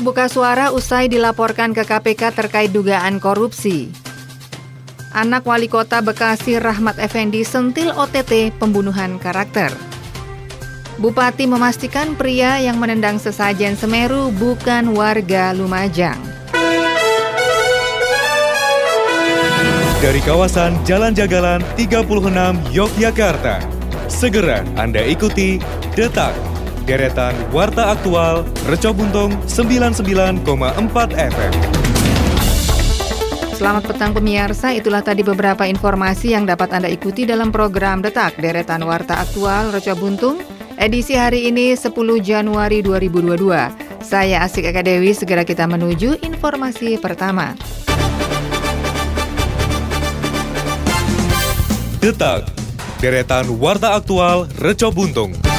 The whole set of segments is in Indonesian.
Buka suara usai dilaporkan ke KPK terkait dugaan korupsi. Anak wali kota Bekasi Rahmat Effendi sentil OTT pembunuhan karakter. Bupati memastikan pria yang menendang sesajen Semeru bukan warga Lumajang. Dari kawasan Jalan Jagalan 36 Yogyakarta, segera Anda ikuti Detak deretan Warta Aktual Reco Buntung 99,4 FM. Selamat petang pemirsa, itulah tadi beberapa informasi yang dapat Anda ikuti dalam program Detak Deretan Warta Aktual Reco Buntung edisi hari ini 10 Januari 2022. Saya Asik Eka Dewi, segera kita menuju informasi pertama. Detak, deretan Warta Aktual Reco Buntung.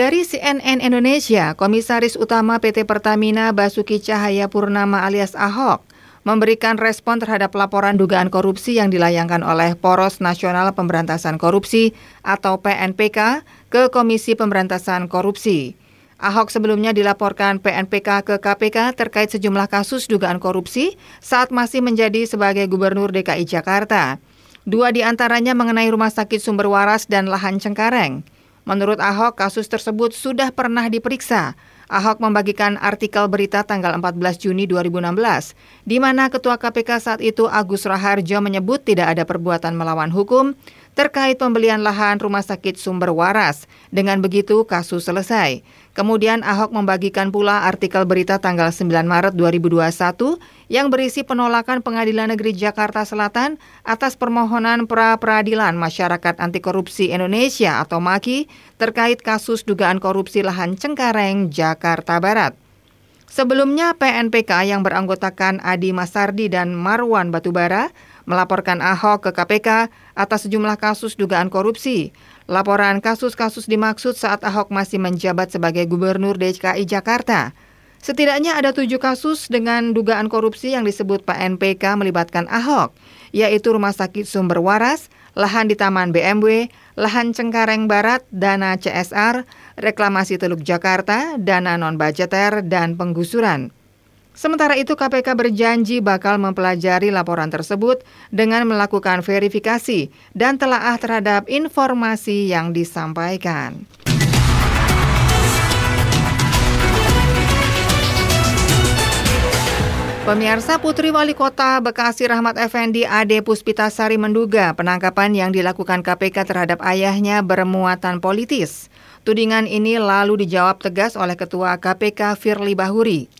Dari CNN Indonesia, Komisaris Utama PT Pertamina Basuki Cahaya Purnama alias Ahok memberikan respon terhadap laporan dugaan korupsi yang dilayangkan oleh Poros Nasional Pemberantasan Korupsi atau PNPK ke Komisi Pemberantasan Korupsi. Ahok sebelumnya dilaporkan PNPK ke KPK terkait sejumlah kasus dugaan korupsi saat masih menjadi sebagai Gubernur DKI Jakarta. Dua di antaranya mengenai Rumah Sakit Sumber Waras dan Lahan Cengkareng. Menurut Ahok, kasus tersebut sudah pernah diperiksa. Ahok membagikan artikel berita tanggal 14 Juni 2016, di mana Ketua KPK saat itu Agus Raharjo menyebut tidak ada perbuatan melawan hukum terkait pembelian lahan rumah sakit sumber waras. Dengan begitu, kasus selesai. Kemudian Ahok membagikan pula artikel berita tanggal 9 Maret 2021 yang berisi penolakan Pengadilan Negeri Jakarta Selatan atas permohonan pra-peradilan Masyarakat Anti Korupsi Indonesia atau MAKI terkait kasus dugaan korupsi lahan Cengkareng, Jakarta Barat. Sebelumnya PNPK yang beranggotakan Adi Masardi dan Marwan Batubara melaporkan Ahok ke KPK atas sejumlah kasus dugaan korupsi. Laporan kasus-kasus dimaksud saat Ahok masih menjabat sebagai Gubernur DKI Jakarta. Setidaknya ada tujuh kasus dengan dugaan korupsi yang disebut PNPK melibatkan Ahok, yaitu Rumah Sakit Sumber Waras, lahan di Taman BMW, lahan Cengkareng Barat, dana CSR, reklamasi Teluk Jakarta, dana non-budgeter, dan penggusuran. Sementara itu KPK berjanji bakal mempelajari laporan tersebut dengan melakukan verifikasi dan telaah terhadap informasi yang disampaikan. Pemirsa Putri Wali Kota Bekasi Rahmat Effendi Ade Puspitasari menduga penangkapan yang dilakukan KPK terhadap ayahnya bermuatan politis. Tudingan ini lalu dijawab tegas oleh Ketua KPK Firly Bahuri.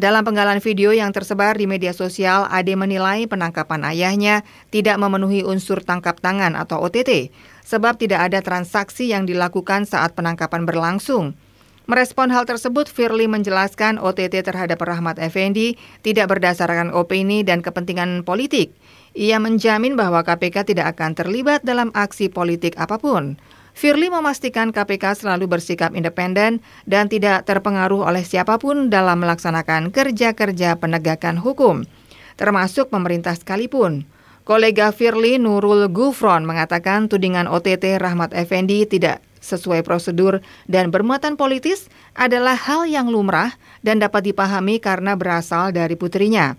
Dalam penggalan video yang tersebar di media sosial, Ade menilai penangkapan ayahnya tidak memenuhi unsur tangkap tangan atau OTT, sebab tidak ada transaksi yang dilakukan saat penangkapan berlangsung. Merespon hal tersebut, Firly menjelaskan OTT terhadap Rahmat Effendi tidak berdasarkan opini dan kepentingan politik. Ia menjamin bahwa KPK tidak akan terlibat dalam aksi politik apa pun. Firly memastikan KPK selalu bersikap independen dan tidak terpengaruh oleh siapa pun dalam melaksanakan kerja-kerja penegakan hukum, termasuk pemerintah sekalipun. Kolega Firly Nurul Gufron mengatakan tudingan OTT Rahmat Effendi tidak sesuai prosedur dan bermuatan politis adalah hal yang lumrah dan dapat dipahami karena berasal dari putrinya.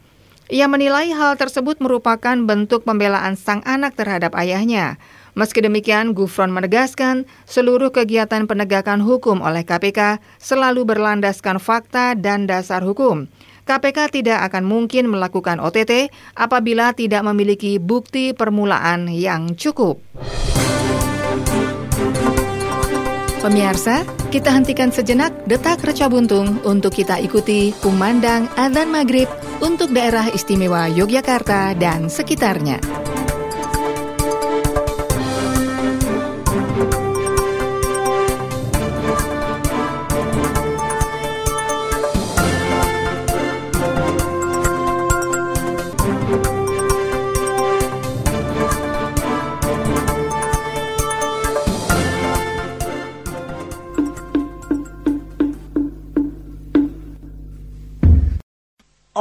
Ia menilai hal tersebut merupakan bentuk pembelaan sang anak terhadap ayahnya. Meski demikian, Gufron menegaskan seluruh kegiatan penegakan hukum oleh KPK selalu berlandaskan fakta dan dasar hukum. KPK tidak akan mungkin melakukan OTT apabila tidak memiliki bukti permulaan yang cukup. Pemirsa, kita hentikan sejenak detak reca buntung untuk kita ikuti kumandang adzan maghrib untuk daerah istimewa Yogyakarta dan sekitarnya.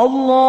الله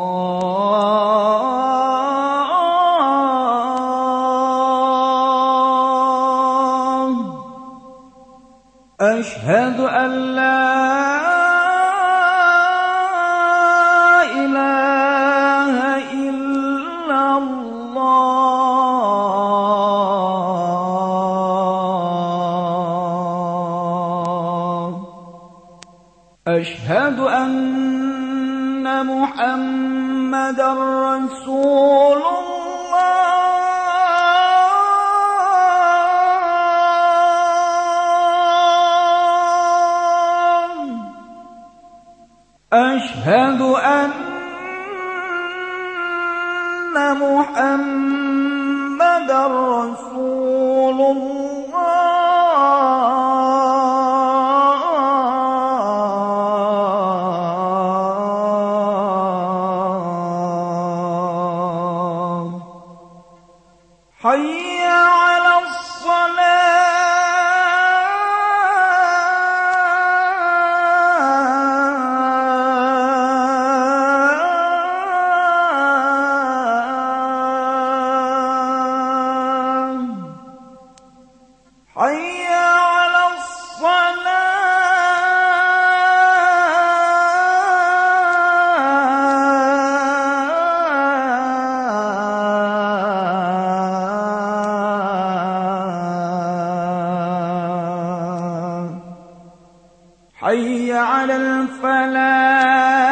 أشهد أن محمد رسول الله. حي على الفلاح.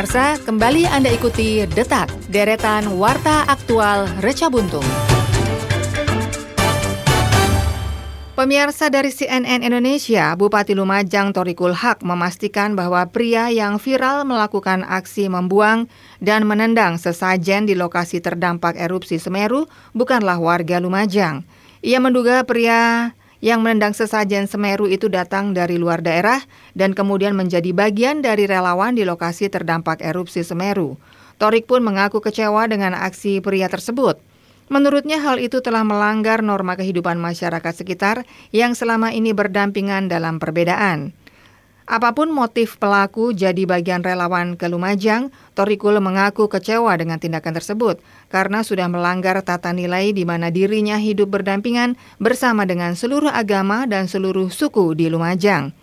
Pemirsa, kembali Anda ikuti Detak, deretan Warta Aktual Reca Buntung. Pemirsa dari CNN Indonesia, Bupati Lumajang Torikul Haq memastikan bahwa pria yang viral melakukan aksi membuang dan menendang sesajen di lokasi terdampak erupsi Semeru bukanlah warga Lumajang. Ia menduga pria yang menendang sesajen Semeru itu datang dari luar daerah dan kemudian menjadi bagian dari relawan di lokasi terdampak erupsi Semeru. Torik pun mengaku kecewa dengan aksi pria tersebut. Menurutnya hal itu telah melanggar norma kehidupan masyarakat sekitar yang selama ini berdampingan dalam perbedaan. Apa pun motif pelaku jadi bagian relawan ke Lumajang, Torikul mengaku kecewa dengan tindakan tersebut karena sudah melanggar tata nilai di mana dirinya hidup berdampingan bersama dengan seluruh agama dan seluruh suku di Lumajang.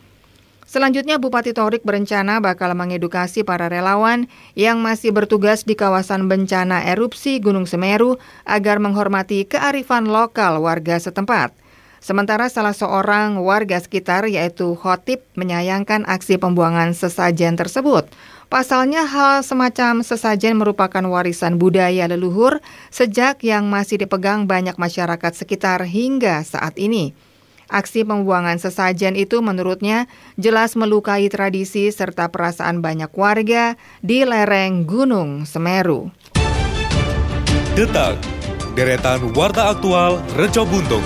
Selanjutnya Bupati Torik berencana bakal mengedukasi para relawan yang masih bertugas di kawasan bencana erupsi Gunung Semeru agar menghormati kearifan lokal warga setempat. Sementara salah seorang warga sekitar yaitu Khotib menyayangkan aksi pembuangan sesajen tersebut. Pasalnya hal semacam sesajen merupakan warisan budaya leluhur sejak yang masih dipegang banyak masyarakat sekitar hingga saat ini. Aksi pembuangan sesajen itu menurutnya jelas melukai tradisi serta perasaan banyak warga di lereng Gunung Semeru. Detak, deretan warta aktual Reco Buntung.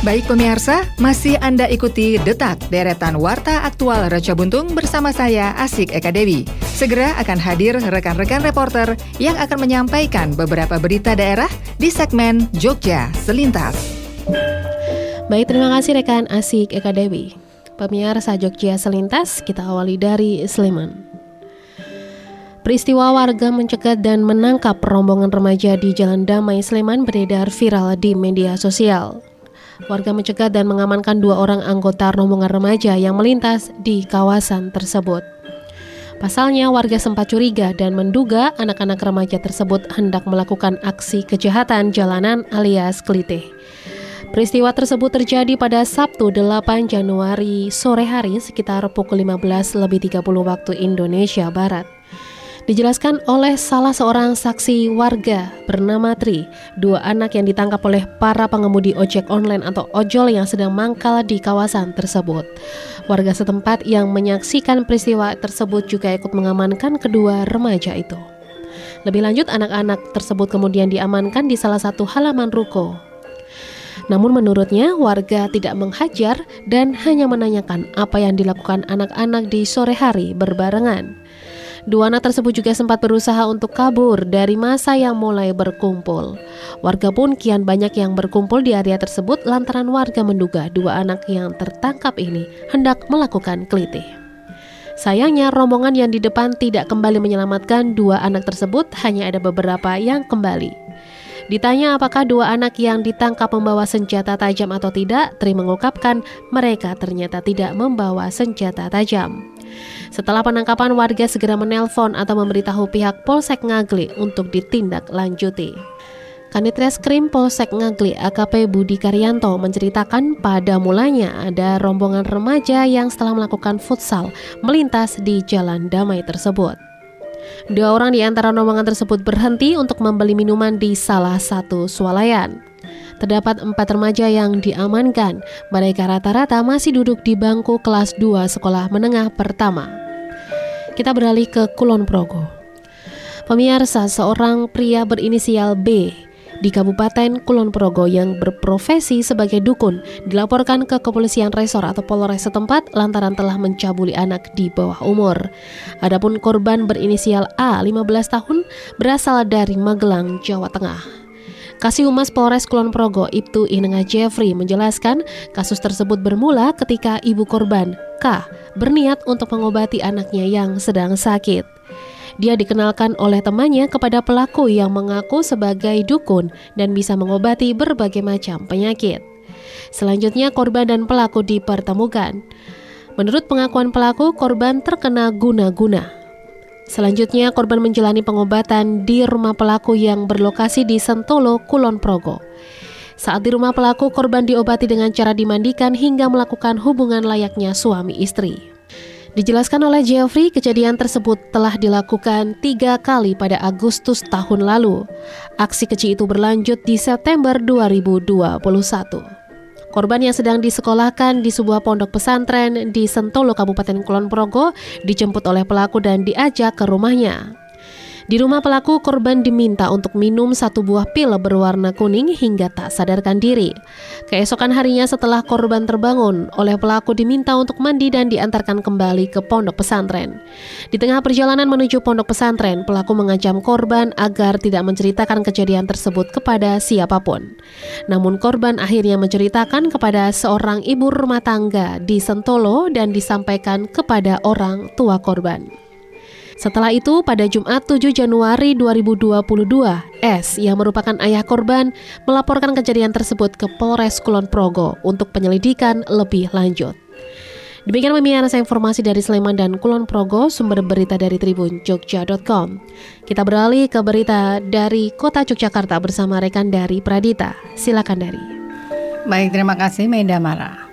Baik pemirsa, masih Anda ikuti Detak, deretan Warta Aktual Reca Buntung bersama saya Asik Eka Dewi. Segera akan hadir rekan-rekan reporter yang akan menyampaikan beberapa berita daerah di segmen Jogja Selintas. Baik, terima kasih rekan Asik Eka Dewi. Pemirsa Jogja selintas, kita awali dari Sleman. Peristiwa warga mencegat dan menangkap rombongan remaja di Jalan Damai Sleman beredar viral di media sosial. Warga mencegat dan mengamankan dua orang anggota rombongan remaja yang melintas di kawasan tersebut. Pasalnya, warga sempat curiga dan menduga anak-anak remaja tersebut hendak melakukan aksi kejahatan jalanan alias kelitih. Peristiwa tersebut terjadi pada Sabtu 8 Januari sore hari sekitar pukul 15 lebih 30 waktu Indonesia Barat. Dijelaskan oleh salah seorang saksi warga bernama Tri, dua anak yang ditangkap oleh para pengemudi ojek online atau ojol yang sedang mangkal di kawasan tersebut. Warga setempat yang menyaksikan peristiwa tersebut juga ikut mengamankan kedua remaja itu. Lebih lanjut, anak-anak tersebut kemudian diamankan di salah satu halaman ruko namun menurutnya warga tidak menghajar dan hanya menanyakan apa yang dilakukan anak-anak di sore hari berbarengan. Dua anak tersebut juga sempat berusaha untuk kabur dari masa yang mulai berkumpul. Warga pun kian banyak yang berkumpul di area tersebut lantaran warga menduga dua anak yang tertangkap ini hendak melakukan kelitih. Sayangnya rombongan yang di depan tidak kembali menyelamatkan dua anak tersebut, hanya ada beberapa yang kembali. Ditanya apakah dua anak yang ditangkap membawa senjata tajam atau tidak, Tri mengungkapkan mereka ternyata tidak membawa senjata tajam. Setelah penangkapan, warga segera menelpon atau memberitahu pihak Polsek Ngagli untuk ditindaklanjuti. Kanit Reskrim Polsek Ngagli AKP Budi Karyanto menceritakan pada mulanya ada rombongan remaja yang setelah melakukan futsal melintas di jalan damai tersebut. Dua orang di antara rombongan tersebut berhenti untuk membeli minuman di salah satu swalayan. Terdapat empat remaja yang diamankan. Mereka rata-rata masih duduk di bangku kelas 2 sekolah menengah pertama. Kita beralih ke Kulon Progo. Pemirsa, seorang pria berinisial B di Kabupaten Kulon Progo yang berprofesi sebagai dukun dilaporkan ke kepolisian resor atau Polres setempat lantaran telah mencabuli anak di bawah umur. Adapun korban berinisial A 15 tahun berasal dari Magelang, Jawa Tengah. Kasih Humas Polres Kulon Progo Ibtu Inenga Jeffrey menjelaskan kasus tersebut bermula ketika ibu korban K berniat untuk mengobati anaknya yang sedang sakit. Dia dikenalkan oleh temannya kepada pelaku yang mengaku sebagai dukun dan bisa mengobati berbagai macam penyakit. Selanjutnya korban dan pelaku dipertemukan. Menurut pengakuan pelaku, korban terkena guna-guna. Selanjutnya, korban menjalani pengobatan di rumah pelaku yang berlokasi di Sentolo, Kulon Progo. Saat di rumah pelaku, korban diobati dengan cara dimandikan hingga melakukan hubungan layaknya suami istri. Dijelaskan oleh Geoffrey, kejadian tersebut telah dilakukan tiga kali pada Agustus tahun lalu. Aksi keji itu berlanjut di September 2021. Korban yang sedang disekolahkan di sebuah pondok pesantren di Sentolo, Kabupaten Kulon Progo, dijemput oleh pelaku dan diajak ke rumahnya. Di rumah pelaku, korban diminta untuk minum satu buah pil berwarna kuning hingga tak sadarkan diri. Keesokan harinya setelah korban terbangun, oleh pelaku diminta untuk mandi dan diantarkan kembali ke pondok pesantren. Di tengah perjalanan menuju pondok pesantren, pelaku mengancam korban agar tidak menceritakan kejadian tersebut kepada siapa pun. Namun korban akhirnya menceritakan kepada seorang ibu rumah tangga di Sentolo dan disampaikan kepada orang tua korban. Setelah itu, pada Jumat 7 Januari 2022, S yang merupakan ayah korban melaporkan kejadian tersebut ke Polres Kulon Progo untuk penyelidikan lebih lanjut. Demikian pemirsa informasi dari Sleman dan Kulon Progo, sumber berita dari Tribun Jogja.com. Kita beralih ke berita dari Kota Yogyakarta bersama rekan dari Pradita. Silakan dari. Baik, terima kasih Meda Mara.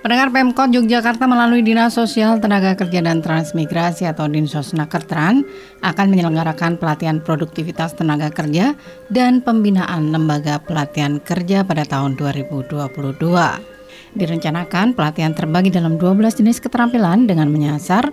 Pendengar Pemkot Yogyakarta melalui Dinas Sosial Tenaga Kerja dan Transmigrasi atau Dinsos Nakertran akan menyelenggarakan pelatihan produktivitas tenaga kerja dan pembinaan lembaga pelatihan kerja pada tahun 2022. Direncanakan pelatihan terbagi dalam 12 jenis keterampilan dengan menyasar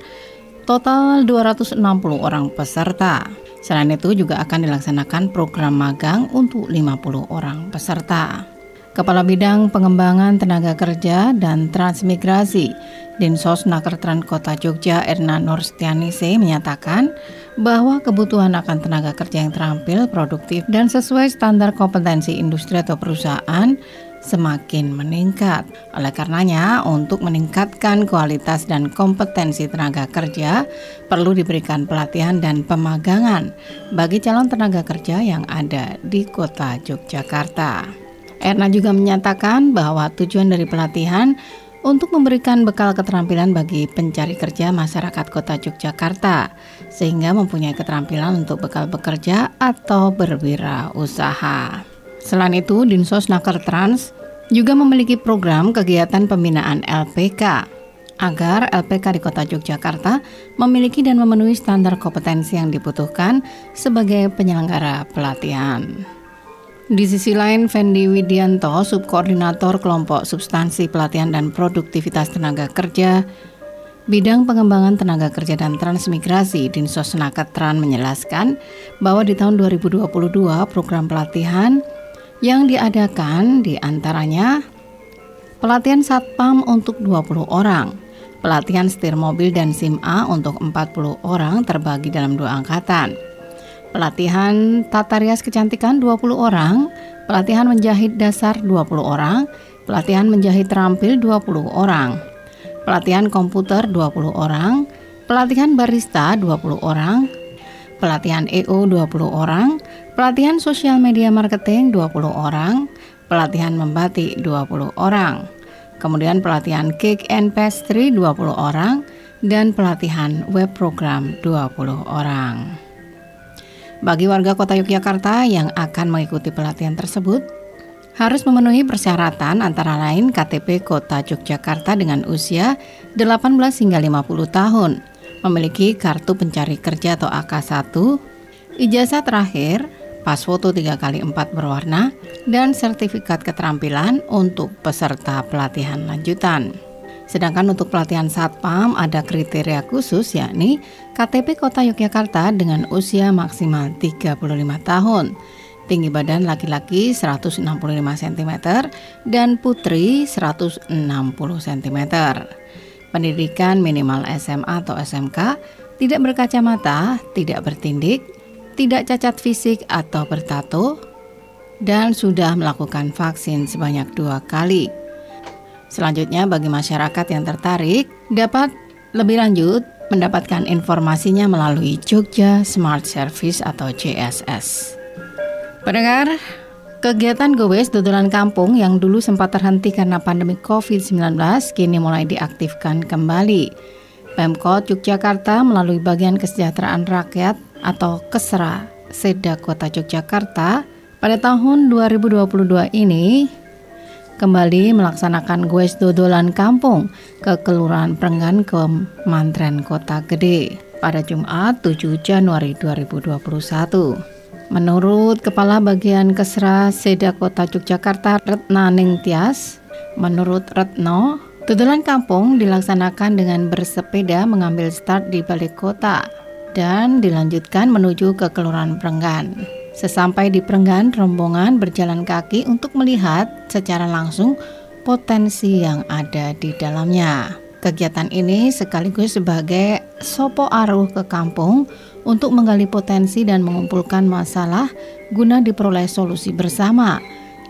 total 260 orang peserta. Selain itu juga akan dilaksanakan program magang untuk 50 orang peserta. Kepala Bidang Pengembangan Tenaga Kerja dan Transmigrasi Dinsos Nakertran Kota Jogja Erna Nurstianise menyatakan bahwa kebutuhan akan tenaga kerja yang terampil, produktif, dan sesuai standar kompetensi industri atau perusahaan semakin meningkat. Oleh karenanya, untuk meningkatkan kualitas dan kompetensi tenaga kerja, perlu diberikan pelatihan dan pemagangan bagi calon tenaga kerja yang ada di kota Yogyakarta. Erna juga menyatakan bahwa tujuan dari pelatihan untuk memberikan bekal keterampilan bagi pencari kerja masyarakat kota Yogyakarta sehingga mempunyai keterampilan untuk bekal bekerja atau berwirausaha. Selain itu, Dinsos Naker Trans juga memiliki program kegiatan pembinaan LPK agar LPK di Kota Yogyakarta memiliki dan memenuhi standar kompetensi yang dibutuhkan sebagai penyelenggara pelatihan. Di sisi lain, Fendi Widianto, Subkoordinator Kelompok Substansi Pelatihan dan Produktivitas Tenaga Kerja, Bidang Pengembangan Tenaga Kerja dan Transmigrasi Dinsos Naketran menjelaskan bahwa di tahun 2022 program pelatihan yang diadakan di antaranya pelatihan Satpam untuk 20 orang, pelatihan setir mobil dan SIM A untuk 40 orang terbagi dalam dua angkatan, pelatihan tata rias kecantikan 20 orang, pelatihan menjahit dasar 20 orang, pelatihan menjahit terampil 20 orang, pelatihan komputer 20 orang, pelatihan barista 20 orang, pelatihan EO 20 orang, pelatihan sosial media marketing 20 orang, pelatihan membatik 20 orang, kemudian pelatihan cake and pastry 20 orang, dan pelatihan web program 20 orang. Bagi warga kota Yogyakarta yang akan mengikuti pelatihan tersebut, harus memenuhi persyaratan antara lain KTP Kota Yogyakarta dengan usia 18 hingga 50 tahun, memiliki kartu pencari kerja atau AK1, ijazah terakhir, pas foto 3x4 berwarna, dan sertifikat keterampilan untuk peserta pelatihan lanjutan. Sedangkan untuk pelatihan satpam ada kriteria khusus yakni KTP Kota Yogyakarta dengan usia maksimal 35 tahun, tinggi badan laki-laki 165 cm dan putri 160 cm. Pendidikan minimal SMA atau SMK, tidak berkacamata, tidak bertindik, tidak cacat fisik atau bertato, dan sudah melakukan vaksin sebanyak dua kali. Selanjutnya bagi masyarakat yang tertarik dapat lebih lanjut mendapatkan informasinya melalui Jogja Smart Service atau JSS. Pendengar, kegiatan Gowes Dodolan Kampung yang dulu sempat terhenti karena pandemi COVID-19 kini mulai diaktifkan kembali. Pemkot Yogyakarta melalui bagian kesejahteraan rakyat atau Kesra Seda Kota Yogyakarta pada tahun 2022 ini kembali melaksanakan goes dodolan kampung ke Kelurahan Prenggan ke Mantren Kota Gede pada Jumat 7 Januari 2021. Menurut Kepala Bagian Kesra Seda Kota Yogyakarta Retna Ningtyas, menurut Retno, dodolan kampung dilaksanakan dengan bersepeda mengambil start di balik kota dan dilanjutkan menuju ke Kelurahan Prenggan. Sesampai di Prenggan, rombongan berjalan kaki untuk melihat secara langsung potensi yang ada di dalamnya. Kegiatan ini sekaligus sebagai sopo aruh ke kampung untuk menggali potensi dan mengumpulkan masalah guna diperoleh solusi bersama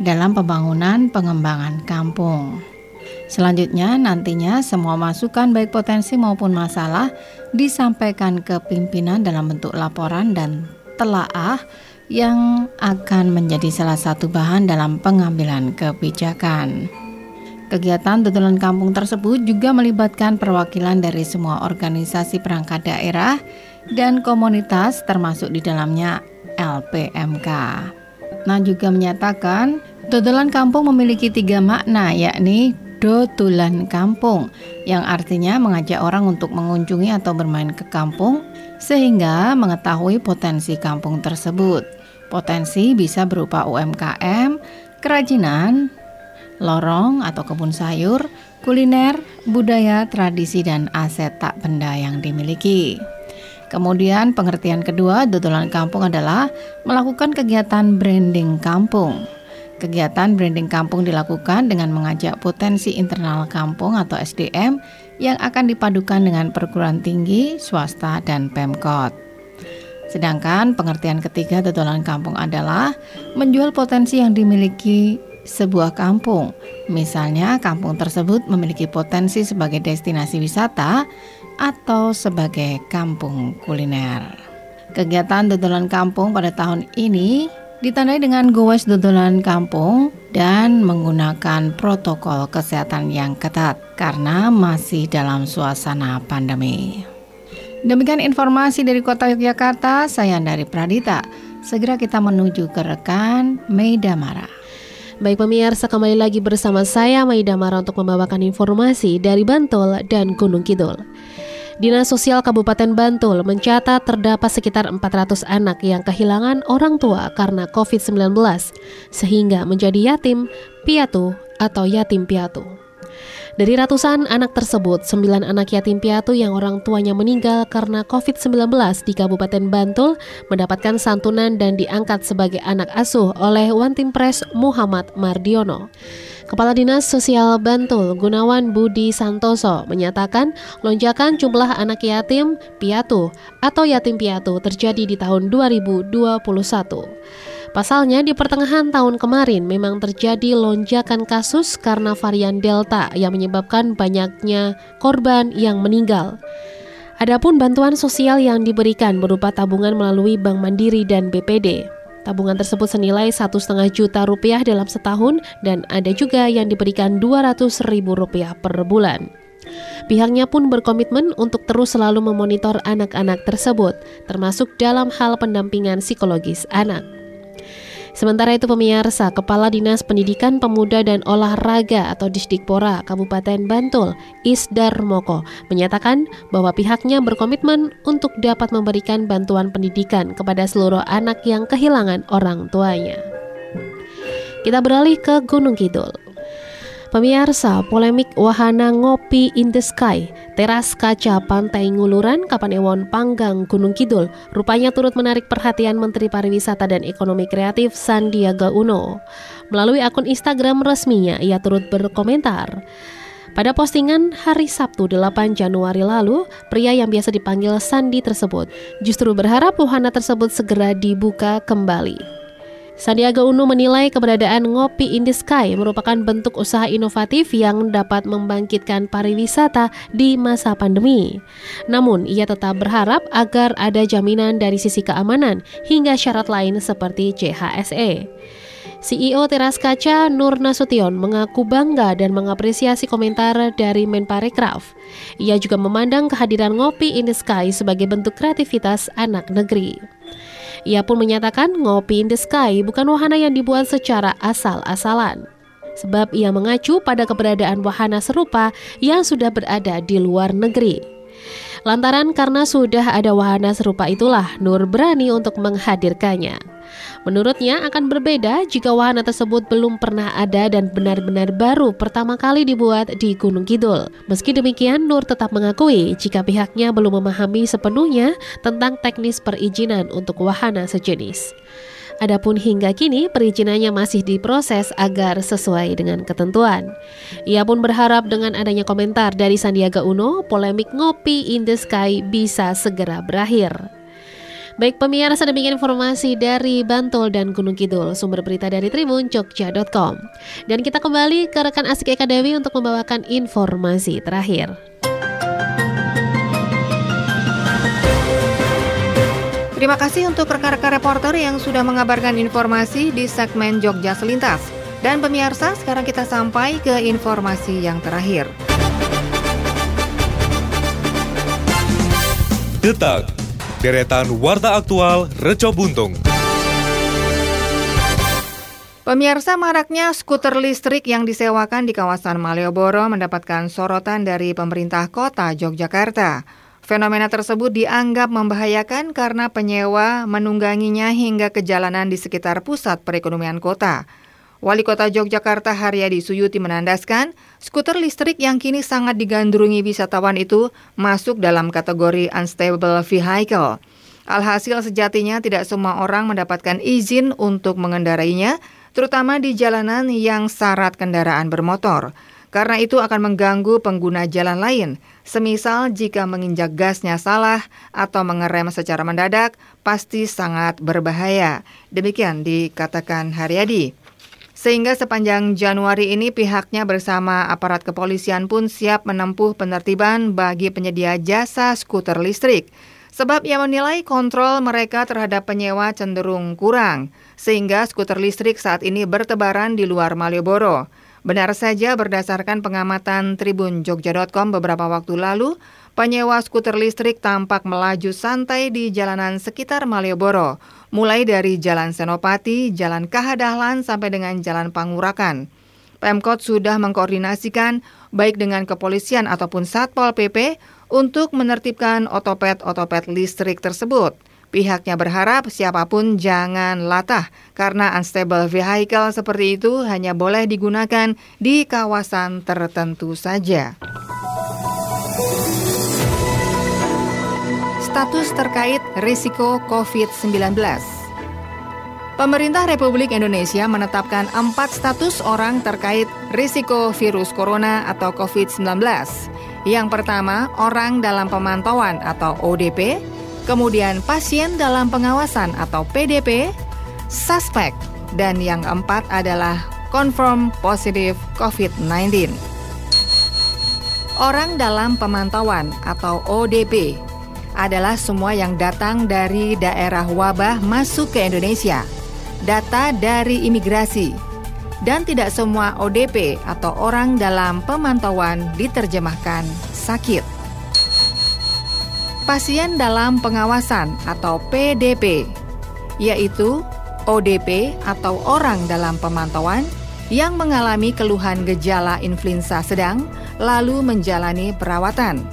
dalam pembangunan pengembangan kampung. Selanjutnya nantinya semua masukan baik potensi maupun masalah disampaikan ke pimpinan dalam bentuk laporan dan telaah yang akan menjadi salah satu bahan dalam pengambilan kebijakan. Kegiatan tutulan kampung tersebut juga melibatkan perwakilan dari semua organisasi perangkat daerah dan komunitas termasuk di dalamnya LPMK. Nah juga menyatakan tutulan kampung memiliki tiga makna yakni Dotulan Kampung yang artinya mengajak orang untuk mengunjungi atau bermain ke kampung sehingga mengetahui potensi kampung tersebut. Potensi bisa berupa UMKM, kerajinan, lorong atau kebun sayur, kuliner, budaya, tradisi, dan aset tak benda yang dimiliki. Kemudian pengertian kedua dodolan kampung adalah melakukan kegiatan branding kampung. Kegiatan branding kampung dilakukan dengan mengajak potensi internal kampung atau SDM yang akan dipadukan dengan perguruan tinggi, swasta, dan Pemkot. Sedangkan pengertian ketiga dodolan kampung adalah menjual potensi yang dimiliki sebuah kampung. Misalnya, kampung tersebut memiliki potensi sebagai destinasi wisata atau sebagai kampung kuliner. Kegiatan dodolan kampung pada tahun ini ditandai dengan gowes dodolan kampung dan menggunakan protokol kesehatan yang ketat karena masih dalam suasana pandemi. Demikian informasi dari Kota Yogyakarta, saya dari Pradita. Segera kita menuju ke rekan Meida Mara. Baik pemirsa kembali lagi bersama saya Maida Mara untuk membawakan informasi dari Bantul dan Gunung Kidul. Dinas Sosial Kabupaten Bantul mencatat terdapat sekitar 400 anak yang kehilangan orang tua karena COVID-19 sehingga menjadi yatim, piatu, atau yatim piatu. Dari ratusan anak tersebut, sembilan anak yatim piatu yang orang tuanya meninggal karena COVID-19 di Kabupaten Bantul mendapatkan santunan dan diangkat sebagai anak asuh oleh Wantimpres Muhammad Mardiono. Kepala Dinas Sosial Bantul Gunawan Budi Santoso menyatakan lonjakan jumlah anak yatim piatu atau yatim piatu terjadi di tahun 2021. Pasalnya di pertengahan tahun kemarin memang terjadi lonjakan kasus karena varian Delta yang menyebabkan banyaknya korban yang meninggal. Adapun bantuan sosial yang diberikan berupa tabungan melalui Bank Mandiri dan BPD. Tabungan tersebut senilai satu setengah juta rupiah dalam setahun dan ada juga yang diberikan 200 ribu rupiah per bulan. Pihaknya pun berkomitmen untuk terus selalu memonitor anak-anak tersebut, termasuk dalam hal pendampingan psikologis anak. Sementara itu pemirsa, Kepala Dinas Pendidikan Pemuda dan Olahraga atau Disdikpora Kabupaten Bantul, Isdar Moko, menyatakan bahwa pihaknya berkomitmen untuk dapat memberikan bantuan pendidikan kepada seluruh anak yang kehilangan orang tuanya. Kita beralih ke Gunung Kidul. Pemirsa, polemik wahana ngopi in the sky, teras kaca pantai Nguluran, Kapanewon, Panggang, Gunung Kidul, rupanya turut menarik perhatian Menteri Pariwisata dan Ekonomi Kreatif Sandiaga Uno. Melalui akun Instagram resminya, ia turut berkomentar. Pada postingan hari Sabtu 8 Januari lalu, pria yang biasa dipanggil Sandi tersebut justru berharap wahana tersebut segera dibuka kembali. Sandiaga Uno menilai keberadaan Ngopi in the Sky merupakan bentuk usaha inovatif yang dapat membangkitkan pariwisata di masa pandemi. Namun, ia tetap berharap agar ada jaminan dari sisi keamanan hingga syarat lain seperti CHSE. CEO Teras Kaca Nur Nasution mengaku bangga dan mengapresiasi komentar dari Menparekraf. Ia juga memandang kehadiran Ngopi in the Sky sebagai bentuk kreativitas anak negeri. Ia pun menyatakan ngopi in the sky bukan wahana yang dibuat secara asal-asalan. Sebab ia mengacu pada keberadaan wahana serupa yang sudah berada di luar negeri. Lantaran karena sudah ada wahana serupa itulah Nur berani untuk menghadirkannya. Menurutnya akan berbeda jika wahana tersebut belum pernah ada dan benar-benar baru pertama kali dibuat di Gunung Kidul. Meski demikian, Nur tetap mengakui jika pihaknya belum memahami sepenuhnya tentang teknis perizinan untuk wahana sejenis. Adapun hingga kini perizinannya masih diproses agar sesuai dengan ketentuan. Ia pun berharap dengan adanya komentar dari Sandiaga Uno, polemik ngopi in the sky bisa segera berakhir. Baik pemirsa demikian informasi dari Bantul dan Gunung Kidul, sumber berita dari Tribun Jogja.com. Dan kita kembali ke rekan Asik Eka Dewi untuk membawakan informasi terakhir. Terima kasih untuk rekan-rekan reporter yang sudah mengabarkan informasi di segmen Jogja Selintas. Dan pemirsa, sekarang kita sampai ke informasi yang terakhir. Detak, deretan Warta Aktual Reco Buntung. Pemirsa maraknya skuter listrik yang disewakan di kawasan Malioboro mendapatkan sorotan dari pemerintah kota Yogyakarta. Fenomena tersebut dianggap membahayakan karena penyewa menungganginya hingga ke jalanan di sekitar pusat perekonomian kota. Wali Kota Yogyakarta Haryadi Suyuti menandaskan, skuter listrik yang kini sangat digandrungi wisatawan itu masuk dalam kategori unstable vehicle. Alhasil sejatinya tidak semua orang mendapatkan izin untuk mengendarainya, terutama di jalanan yang syarat kendaraan bermotor. Karena itu akan mengganggu pengguna jalan lain, semisal jika menginjak gasnya salah atau mengerem secara mendadak, pasti sangat berbahaya. Demikian dikatakan Haryadi. Sehingga sepanjang Januari ini pihaknya bersama aparat kepolisian pun siap menempuh penertiban bagi penyedia jasa skuter listrik. Sebab ia menilai kontrol mereka terhadap penyewa cenderung kurang, sehingga skuter listrik saat ini bertebaran di luar Malioboro. Benar saja berdasarkan pengamatan Tribun Jogja.com beberapa waktu lalu, penyewa skuter listrik tampak melaju santai di jalanan sekitar Malioboro mulai dari Jalan Senopati, Jalan Kahadahlan sampai dengan Jalan Pangurakan. Pemkot sudah mengkoordinasikan baik dengan kepolisian ataupun Satpol PP untuk menertibkan otopet-otopet listrik tersebut. Pihaknya berharap siapa pun jangan latah karena unstable vehicle seperti itu hanya boleh digunakan di kawasan tertentu saja. Status terkait risiko COVID-19 Pemerintah Republik Indonesia menetapkan empat status orang terkait risiko virus corona atau COVID-19. Yang pertama, orang dalam pemantauan atau ODP, kemudian pasien dalam pengawasan atau PDP, suspek, dan yang keempat adalah confirm positif COVID-19. Orang dalam pemantauan atau ODP adalah semua yang datang dari daerah wabah masuk ke Indonesia, data dari imigrasi, dan tidak semua ODP atau orang dalam pemantauan diterjemahkan sakit. Pasien dalam pengawasan atau PDP, yaitu ODP atau orang dalam pemantauan yang mengalami keluhan gejala influenza sedang lalu menjalani perawatan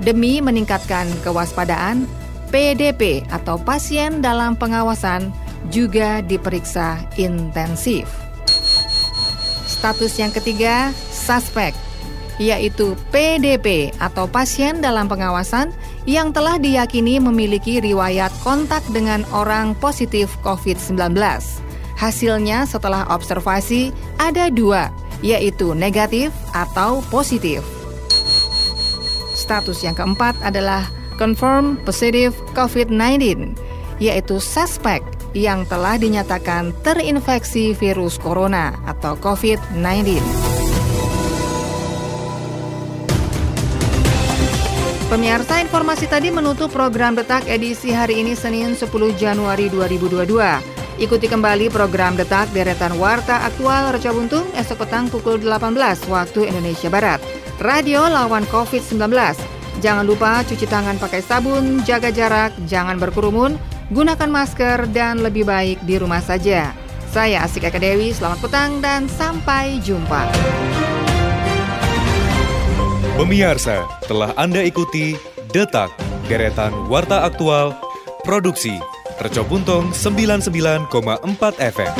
Demi meningkatkan kewaspadaan, PDP atau pasien dalam pengawasan juga diperiksa intensif. Status yang ketiga, suspek, yaitu PDP atau pasien dalam pengawasan yang telah diyakini memiliki riwayat kontak dengan orang positif COVID-19. Hasilnya setelah observasi ada dua, yaitu negatif atau positif. Status yang keempat adalah confirm positive COVID-19, yaitu suspek yang telah dinyatakan terinfeksi virus corona atau COVID-19. Pemirsa informasi tadi menutup program Detak edisi hari ini Senin 10 Januari 2022. Ikuti kembali program Detak deretan Warta Aktual Reca Buntung esok petang pukul 18 waktu Indonesia Barat. Radio lawan COVID-19. Jangan lupa cuci tangan pakai sabun, jaga jarak, jangan berkerumun, gunakan masker, dan lebih baik di rumah saja. Saya Asik Eka Dewi, selamat petang dan sampai jumpa. Pemirsa, telah Anda ikuti Detak, deretan Warta Aktual, Produksi, Tercobuntung 99,4 FM.